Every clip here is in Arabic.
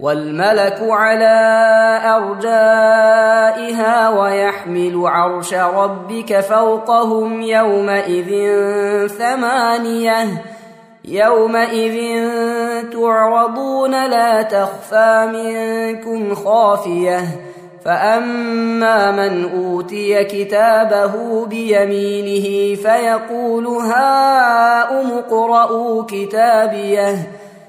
والملك على أرجائها ويحمل عرش ربك فوقهم يومئذ ثمانية. يومئذ تعرضون لا تخفى منكم خافية. فأما من أوتي كتابه بيمينه فيقول هاؤم اقرءوا كتابيه.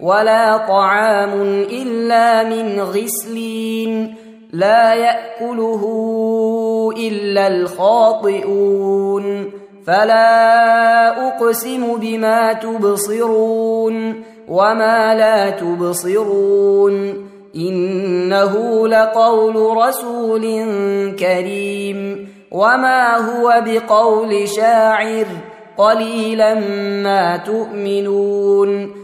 ولا طعام إلا من غسلين لا يأكله إلا الخاطئون فلا أقسم بما تبصرون وما لا تبصرون إنه لقول رسول كريم وما هو بقول شاعر قليلا ما تؤمنون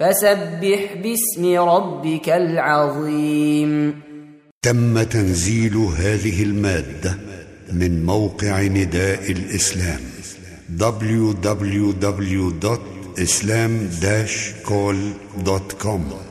فسبح باسم ربك العظيم. تم تنزيل هذه المادة من موقع نداء الإسلام www.islam-call.com